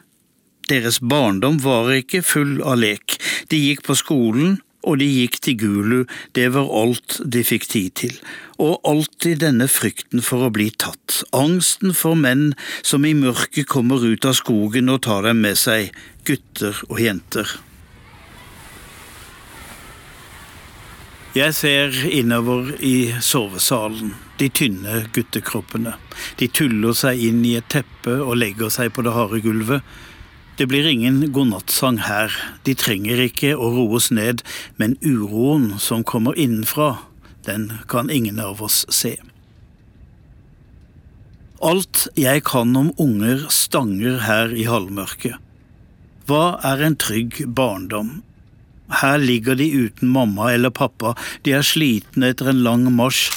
Deres barndom var ikke full av lek. De gikk på skolen, og de gikk til Gulu, det var alt de fikk tid til, og alltid denne frykten for å bli tatt, angsten for menn som i mørket kommer ut av skogen og tar dem med seg, gutter og jenter. Jeg ser innover i sovesalen, de tynne guttekroppene. De tuller seg inn i et teppe og legger seg på det harde gulvet. Det blir ingen godnattsang her, de trenger ikke å roes ned, men uroen som kommer innenfra, den kan ingen av oss se. Alt jeg kan om unger stanger her i halvmørket. Hva er en trygg barndom? Her ligger de uten mamma eller pappa, de er slitne etter en lang marsj.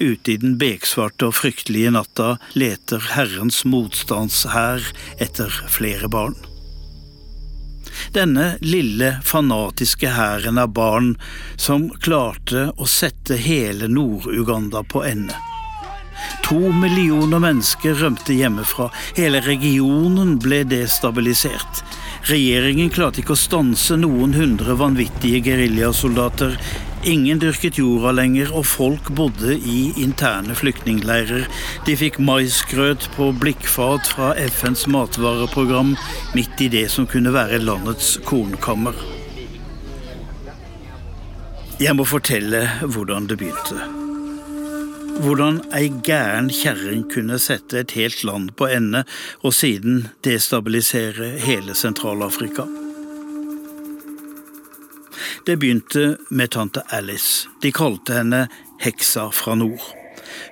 Ute i den beksvarte og fryktelige natta leter Herrens motstandshær etter flere barn. Denne lille, fanatiske hæren av barn som klarte å sette hele Nord-Uganda på ende. To millioner mennesker rømte hjemmefra, hele regionen ble destabilisert. Regjeringen klarte ikke å stanse noen hundre vanvittige geriljasoldater. Ingen dyrket jorda lenger, og folk bodde i interne flyktningleirer. De fikk maisgrøt på blikkfat fra FNs matvareprogram, midt i det som kunne være landets kornkammer. Jeg må fortelle hvordan det begynte. Hvordan ei gæren kjerring kunne sette et helt land på ende, og siden destabilisere hele Sentral-Afrika. Det begynte med tante Alice. De kalte henne Heksa fra nord.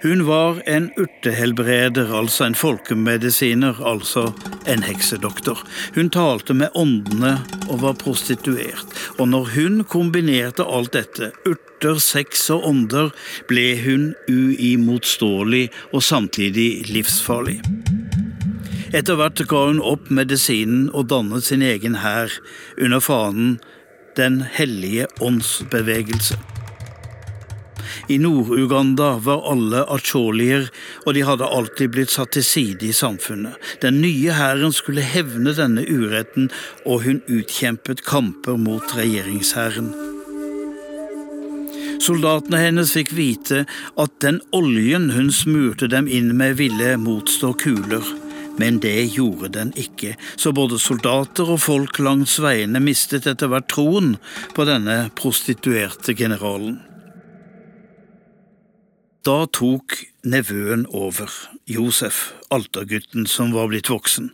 Hun var en urtehelbreder, altså en folkemedisiner, altså en heksedoktor. Hun talte med åndene og var prostituert, og når hun kombinerte alt dette, urter, sex og ånder, ble hun uimotståelig og samtidig livsfarlig. Etter hvert ga hun opp medisinen og dannet sin egen hær under fanen Den hellige åndsbevegelse. I Nord-Uganda var alle acholier, og de hadde alltid blitt satt til side i samfunnet. Den nye hæren skulle hevne denne uretten, og hun utkjempet kamper mot regjeringshæren. Soldatene hennes fikk vite at den oljen hun smurte dem inn med, ville motstå kuler. Men det gjorde den ikke, så både soldater og folk langs veiene mistet etter hvert troen på denne prostituerte generalen. Da tok nevøen over, Josef, altergutten som var blitt voksen.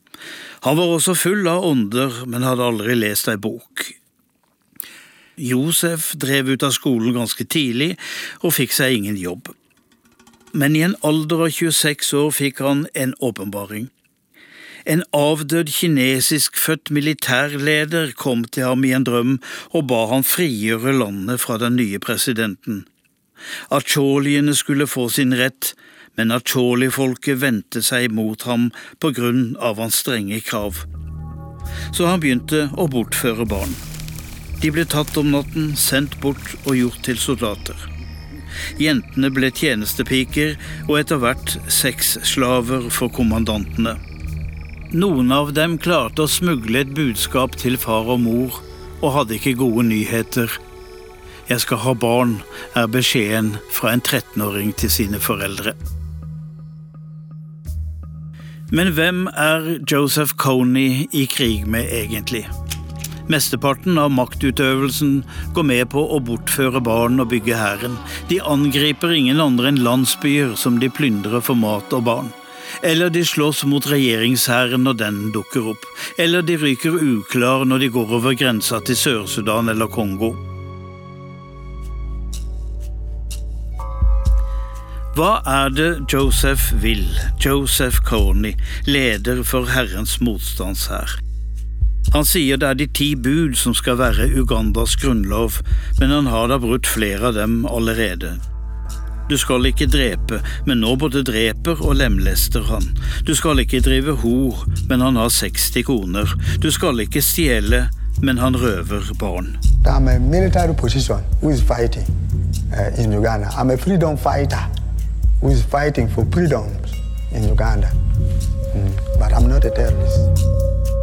Han var også full av ånder, men hadde aldri lest ei bok. Josef drev ut av skolen ganske tidlig og fikk seg ingen jobb. Men i en alder av 26 år fikk han en åpenbaring. En avdød kinesisk født militærleder kom til ham i en drøm og ba han frigjøre landet fra den nye presidenten. Acholiene skulle få sin rett, men acholi-folket vendte seg mot ham på grunn av hans strenge krav. Så han begynte å bortføre barn. De ble tatt om natten, sendt bort og gjort til soldater. Jentene ble tjenestepiker og etter hvert sexslaver for kommandantene. Noen av dem klarte å smugle et budskap til far og mor, og hadde ikke gode nyheter. Jeg skal ha barn, er beskjeden fra en 13-åring til sine foreldre. Men hvem er Joseph Coney i krig med egentlig? Mesteparten av maktutøvelsen går med på å bortføre barn og bygge hæren. De angriper ingen andre enn landsbyer som de plyndrer for mat og barn. Eller de slåss mot regjeringshæren når den dukker opp. Eller de ryker uklar når de går over grensa til Sør-Sudan eller Kongo. Hva er det Joseph vil, Joseph Corney, leder for Herrens motstandshær? Han sier det er de ti bud som skal være Ugandas grunnlov, men han har da brutt flere av dem allerede. Du skal ikke drepe, men nå både dreper og lemlester han. Du skal ikke drive hor, men han har 60 koner. Du skal ikke stjele, men han røver barn. I'm a military position who is fighting uh, in Uganda. I'm a freedom fighter who is for freedoms in Uganda. Mm. But I'm not a terrorist.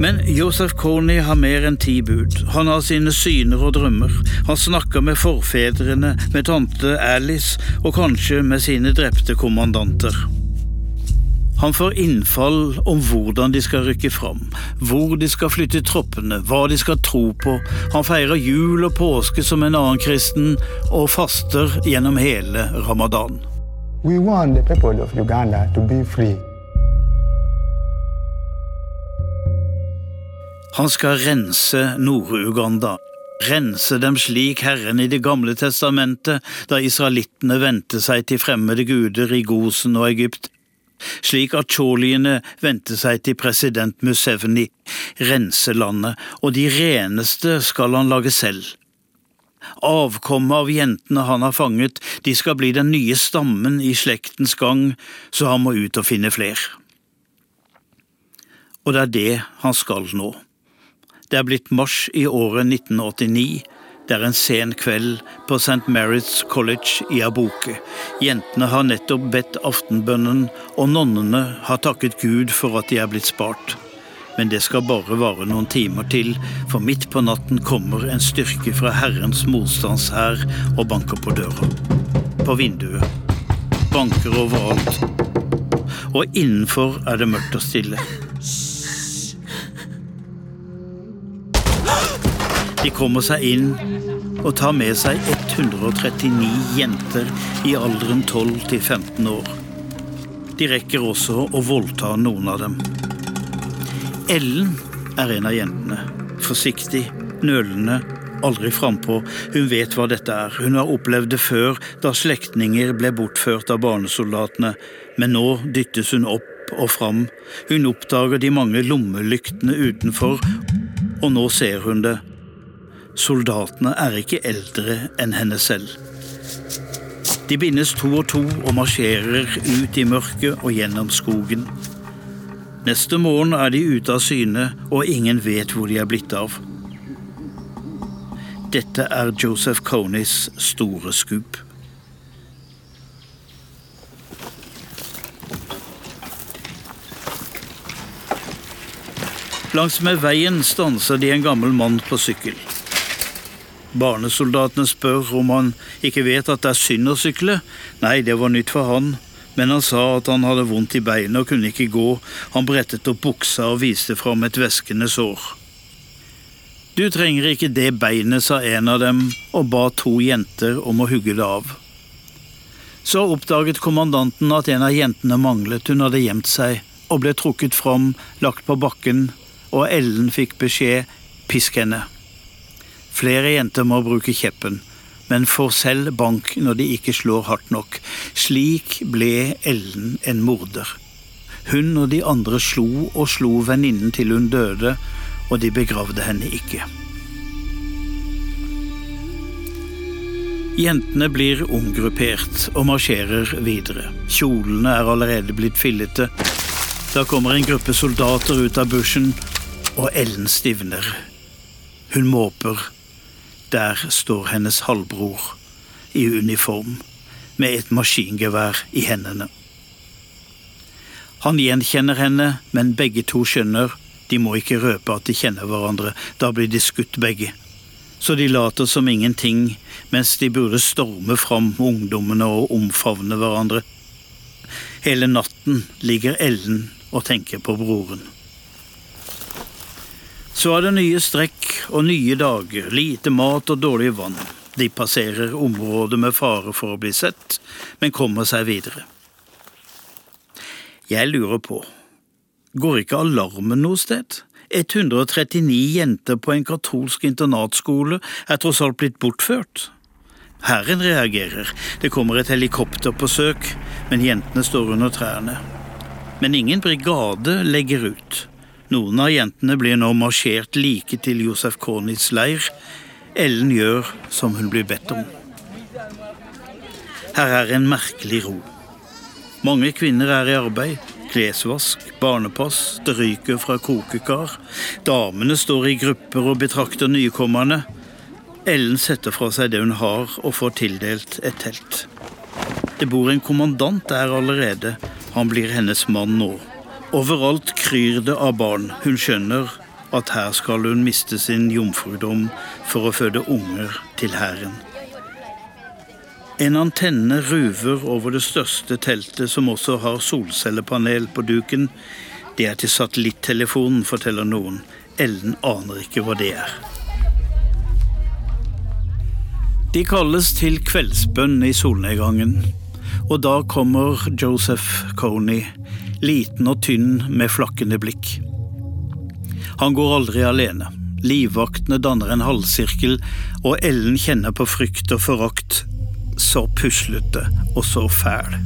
Men Josef Corney har mer enn ti bud. Han har sine syner og drømmer. Han snakker med forfedrene, med tante Alice og kanskje med sine drepte kommandanter. Han får innfall om hvordan de skal rykke fram, hvor de skal flytte troppene, hva de skal tro på. Han feirer jul og påske som en annen kristen, og faster gjennom hele ramadan. We want the people Uganda to be. Han skal rense Nord-Uganda. Rense dem slik Herren i Det gamle testamentet, da israelittene vendte seg til fremmede guder i Gosen og Egypt. Slik at choliene vendte seg til president Museveni, rense landet, og de reneste skal han lage selv. Avkommet av jentene han har fanget, de skal bli den nye stammen i slektens gang, så han må ut og finne fler. Og det er det han skal nå. Det er blitt mars i året 1989. Det er en sen kveld på St. Mary's College i Aboke. Jentene har nettopp bedt aftenbønnen, og nonnene har takket Gud for at de er blitt spart. Men det skal bare vare noen timer til, for midt på natten kommer en styrke fra Herrens motstandshær og banker på døra. På vinduet. Banker overalt. Og innenfor er det mørkt og stille. De kommer seg inn og tar med seg 139 jenter i alderen 12 til 15 år. De rekker også å voldta noen av dem. Ellen er en av jentene. Forsiktig, nølende, aldri frampå. Hun vet hva dette er. Hun har opplevd det før, da slektninger ble bortført av barnesoldatene, men nå dyttes hun opp og fram. Hun oppdager de mange lommelyktene utenfor, og nå ser hun det Soldatene er ikke eldre enn henne selv. De bindes to og to og marsjerer ut i mørket og gjennom skogen. Neste morgen er de ute av syne, og ingen vet hvor de er blitt av. Dette er Joseph Coneys store skup. Langsmed veien stanser de en gammel mann på sykkel. Barnesoldatene spør om han ikke vet at det er synd å sykle. Nei, det var nytt for han, men han sa at han hadde vondt i beinet og kunne ikke gå. Han brettet opp buksa og viste fram et væskende sår. Du trenger ikke det beinet, sa en av dem og ba to jenter om å hugge det av. Så oppdaget kommandanten at en av jentene manglet, hun hadde gjemt seg, og ble trukket fram, lagt på bakken, og Ellen fikk beskjed pisk henne. Flere jenter må bruke kjeppen, men får selv bank når de ikke slår hardt nok. Slik ble Ellen en morder. Hun og de andre slo og slo venninnen til hun døde, og de begravde henne ikke. Jentene blir omgruppert og marsjerer videre. Kjolene er allerede blitt fillete. Da kommer en gruppe soldater ut av bushen, og Ellen stivner. Hun måper. Der står hennes halvbror i uniform med et maskingevær i hendene. Han gjenkjenner henne, men begge to skjønner de må ikke røpe at de kjenner hverandre, da blir de skutt begge. Så de later som ingenting, mens de burde storme fram ungdommene og omfavne hverandre. Hele natten ligger Ellen og tenker på broren. Så er det nye strekk og nye dager, lite mat og dårlig vann. De passerer området med fare for å bli sett, men kommer seg videre. Jeg lurer på, går ikke alarmen noe sted? 139 jenter på en katolsk internatskole er tross alt blitt bortført. Hæren reagerer, det kommer et helikopter på søk, men jentene står under trærne. Men ingen brigade legger ut. Noen av jentene blir nå marsjert like til Josef Kornis leir. Ellen gjør som hun blir bedt om. Her er en merkelig ro. Mange kvinner er i arbeid. Klesvask, barnepass, det ryker fra kokekar. Damene står i grupper og betrakter nykommerne. Ellen setter fra seg det hun har, og får tildelt et telt. Det bor en kommandant der allerede. Han blir hennes mann nå. Overalt kryr det av barn. Hun skjønner at her skal hun miste sin jomfrudom for å føde unger til hæren. En antenne ruver over det største teltet, som også har solcellepanel på duken. Det er til satellittelefonen, forteller noen. Ellen aner ikke hva det er. De kalles til kveldsbønn i solnedgangen, og da kommer Joseph Coney, liten og tynn med flakkende blikk. Han går aldri alene. Livvaktene danner en halvsirkel, og Ellen kjenner på frykt og forakt så puslete og så fæl.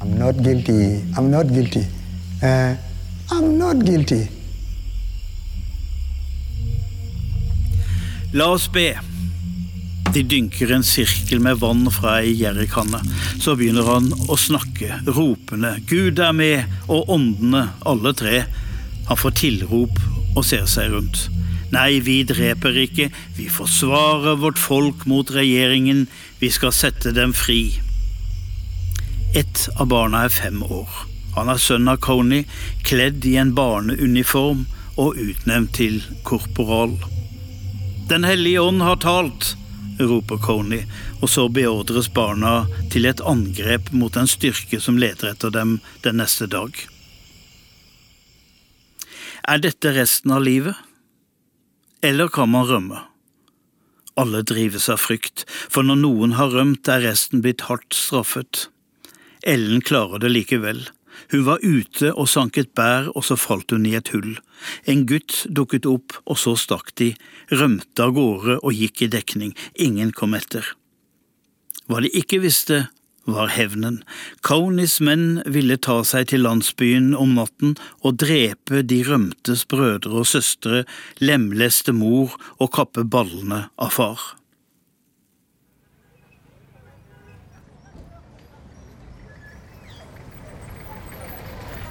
I'm not guilty. I'm not guilty. Uh, I'm not guilty. La oss be. De dynker en sirkel med vann fra ei gjerrikanne. Så begynner han å snakke, ropende. Gud er med, og åndene, alle tre. Han får tilrop og ser seg rundt. Nei, vi dreper ikke, vi forsvarer vårt folk mot regjeringen, vi skal sette dem fri. Ett av barna er fem år. Han er sønn av Coney, kledd i en barneuniform og utnevnt til korporal. Den hellige ånd har talt, roper Coney, og så beordres barna til et angrep mot en styrke som leter etter dem den neste dag. Er dette resten av livet? Eller kan man rømme? Alle drives av frykt, for når noen har rømt, er resten blitt hardt straffet. Ellen klarer det likevel. Hun var ute og sanket bær, og så falt hun i et hull. En gutt dukket opp, og så stakk de, rømte av gårde og gikk i dekning. Ingen kom etter. Hva de ikke visste, var hevnen. Kaunis menn ville ta seg til landsbyen om natten og drepe de rømtes brødre og søstre, lemleste mor og kappe ballene av far.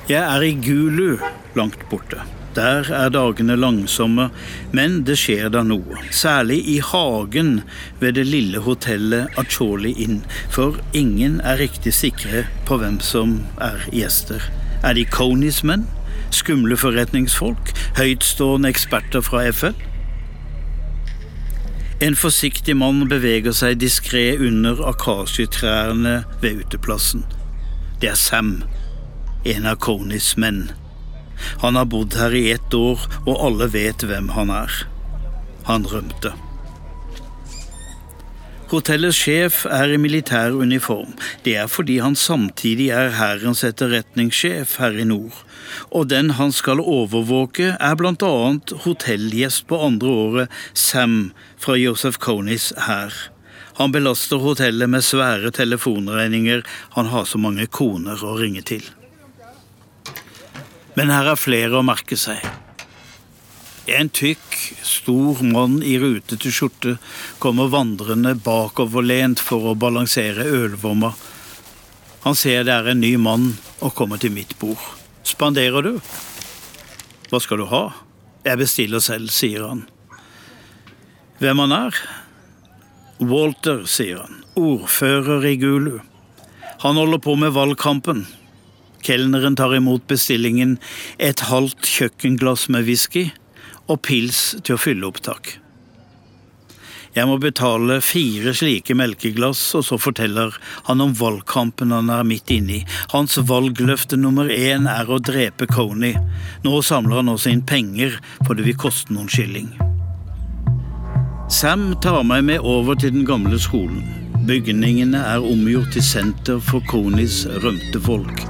Jeg er i Gulu, langt borte. Der er dagene langsomme, men det skjer da noe. Særlig i hagen ved det lille hotellet Acholi Inn, for ingen er riktig sikre på hvem som er gjester. Er de Coneys menn? Skumle forretningsfolk? Høytstående eksperter fra FL? En forsiktig mann beveger seg diskré under akasjetrærne ved uteplassen. Det er Sam, en av Coneys menn. Han har bodd her i ett år, og alle vet hvem han er. Han rømte. Hotellets sjef er i militær uniform. Det er fordi han samtidig er hærens etterretningssjef her i nord. Og den han skal overvåke, er annet hotellgjest på andre året, Sam fra Joseph Coneys hær. Han belaster hotellet med svære telefonregninger, han har så mange koner å ringe til. Men her er flere å merke seg. En tykk, stor mann i rutete skjorte kommer vandrende bakoverlent for å balansere ølvomma. Han ser det er en ny mann og kommer til mitt bord. Spanderer du? Hva skal du ha? Jeg bestiller selv, sier han. hvem han er? Walter, sier han. Ordfører i Gulu. Han holder på med valgkampen. Kelneren tar imot bestillingen et halvt kjøkkenglass med whisky og pils til å fylle opp, takk. Jeg må betale fire slike melkeglass, og så forteller han om valgkampen han er midt inne i. Hans valgløfte nummer én er å drepe Coney. Nå samler han også inn penger, for det vil koste noen skilling. Sam tar meg med over til den gamle skolen. Bygningene er omgjort til senter for Coneys rømte folk.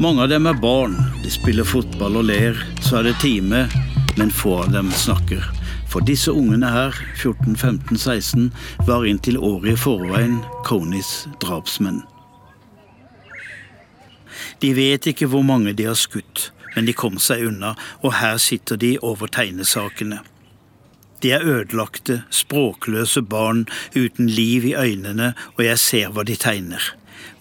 Mange av dem er barn. De spiller fotball og ler. Så er det time, men få av dem snakker. For disse ungene her, 14, 15, 16, var inntil året i forveien Coneys drapsmenn. De vet ikke hvor mange de har skutt, men de kom seg unna, og her sitter de over tegnesakene. De er ødelagte, språkløse barn uten liv i øynene, og jeg ser hva de tegner.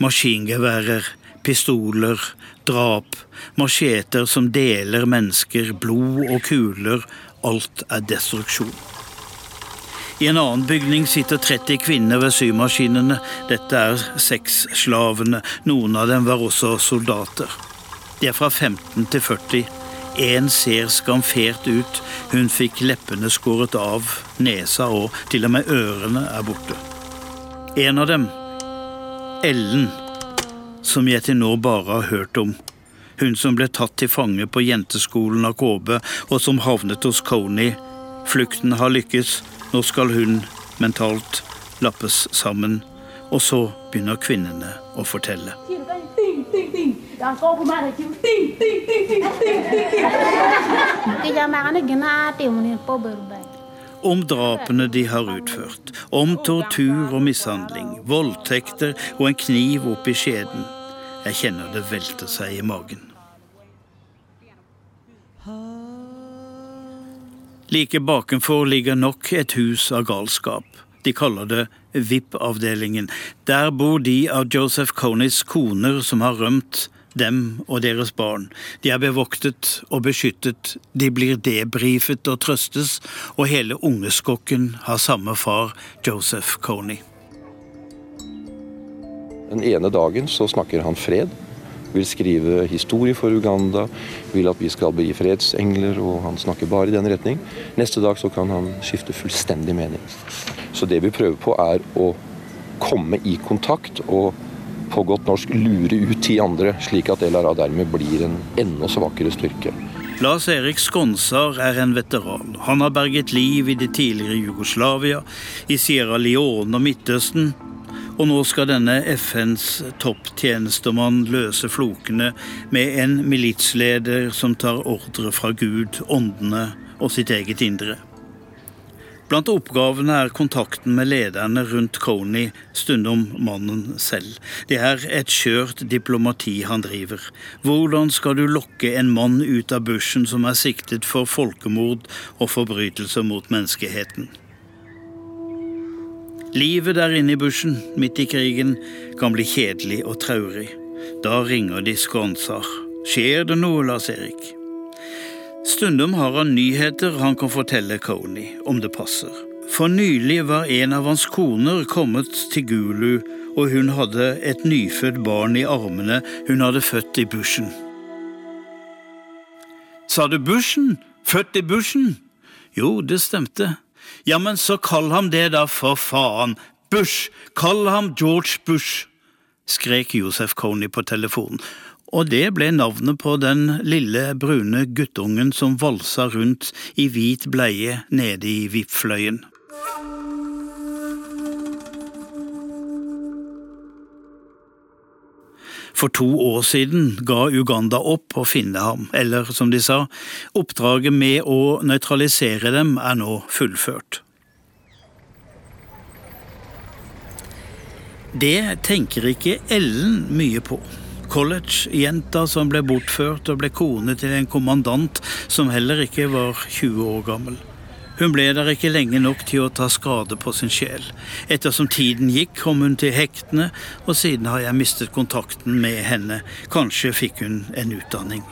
Maskingeværer, pistoler, drap, macheter som deler mennesker, blod og kuler. Alt er destruksjon. I en annen bygning sitter 30 kvinner ved symaskinene. Dette er sexslavene. Noen av dem var også soldater. De er fra 15 til 40. En ser skamfert ut. Hun fikk leppene skåret av, nesa og til og med ørene er borte. En av dem, Ellen, som jeg til nå bare har hørt om. Hun som ble tatt til fange på jenteskolen av KB, og som havnet hos Coney. Flukten har lykkes, nå skal hun mentalt lappes sammen. Og så begynner kvinnene å fortelle. Om drapene de har utført, om tortur og mishandling, voldtekter og en kniv opp i skjeden. Jeg kjenner det velter seg i magen. Like bakenfor ligger nok et hus av galskap. De kaller det VIP-avdelingen. Der bor de av Joseph Coneys koner som har rømt, dem og deres barn. De er bevoktet og beskyttet, de blir debrifet og trøstes, og hele ungeskokken har samme far, Joseph Coney. Den ene dagen så snakker han fred, vil skrive historie for Uganda, vil at vi skal bli fredsengler, og han snakker bare i den retning. Neste dag så kan han skifte fullstendig mening. Så det vi prøver på, er å komme i kontakt og på godt norsk lure ut ti andre, slik at LRA dermed blir en enda svakere styrke. Lars Erik Skonsar er en veteran. Han har berget liv i det tidligere Jugoslavia, i Sierra Leone og Midtøsten. Og nå skal denne FNs topptjenestemann løse flokene med en militsleder som tar ordre fra Gud, åndene og sitt eget indre. Blant oppgavene er kontakten med lederne rundt Coney, stundom mannen selv. Det er et skjørt diplomati han driver. Hvordan skal du lokke en mann ut av bushen som er siktet for folkemord og forbrytelser mot menneskeheten? Livet der inne i bushen, midt i krigen, kan bli kjedelig og traurig. Da ringer de skånser. Skjer det noe, Lars Erik? Stundom har han nyheter han kan fortelle Coney, om det passer. For nylig var en av hans koner kommet til Gulu, og hun hadde et nyfødt barn i armene hun hadde født i bushen. Sa du bushen? Født i bushen? Jo, det stemte. Ja, men så kall ham det da, for faen. Bush! Kall ham George Bush! skrek Josef Coney på telefonen, og det ble navnet på den lille, brune guttungen som valsa rundt i hvit bleie nede i VIP-fløyen. For to år siden ga Uganda opp å finne ham, eller som de sa, oppdraget med å nøytralisere dem er nå fullført. Det tenker ikke Ellen mye på. College-jenta som ble bortført og ble kone til en kommandant som heller ikke var 20 år gammel. Hun ble der ikke lenge nok til å ta skade på sin sjel. Ettersom tiden gikk, kom hun til hektene, og siden har jeg mistet kontakten med henne. Kanskje fikk hun en utdanning.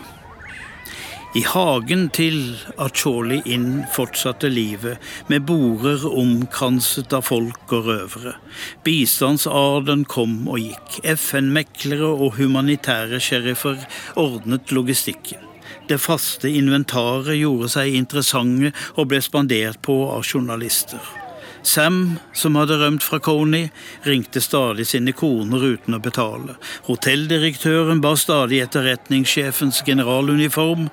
I hagen til Acholi Inn fortsatte livet, med borer omkranset av folk og røvere. Bistandsarden kom og gikk. FN-meklere og humanitære sheriffer ordnet logistikken. Det faste inventaret gjorde seg interessante og ble spandert på av journalister. Sam, som hadde rømt fra Coney, ringte stadig sine koner uten å betale. Hotelldirektøren ba stadig etterretningssjefens generaluniform,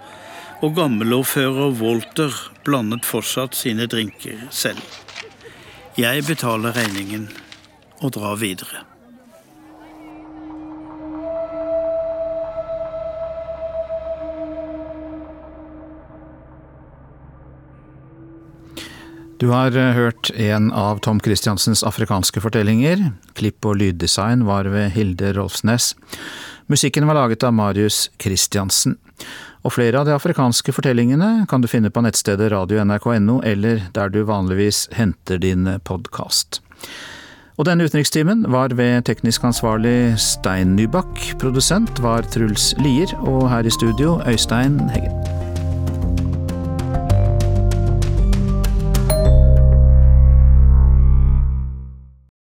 og gammelordfører Walter blandet fortsatt sine drinker selv. Jeg betaler regningen og drar videre. Du har eh, hørt en av Tom Christiansens afrikanske fortellinger. Klipp og lyddesign var ved Hilde Rolfsnes. Musikken var laget av Marius Christiansen. Og flere av de afrikanske fortellingene kan du finne på nettstedet radio.nrk.no, eller der du vanligvis henter din podkast. Og denne utenrikstimen var ved teknisk ansvarlig Stein Nybakk. Produsent var Truls Lier, og her i studio Øystein Heggen.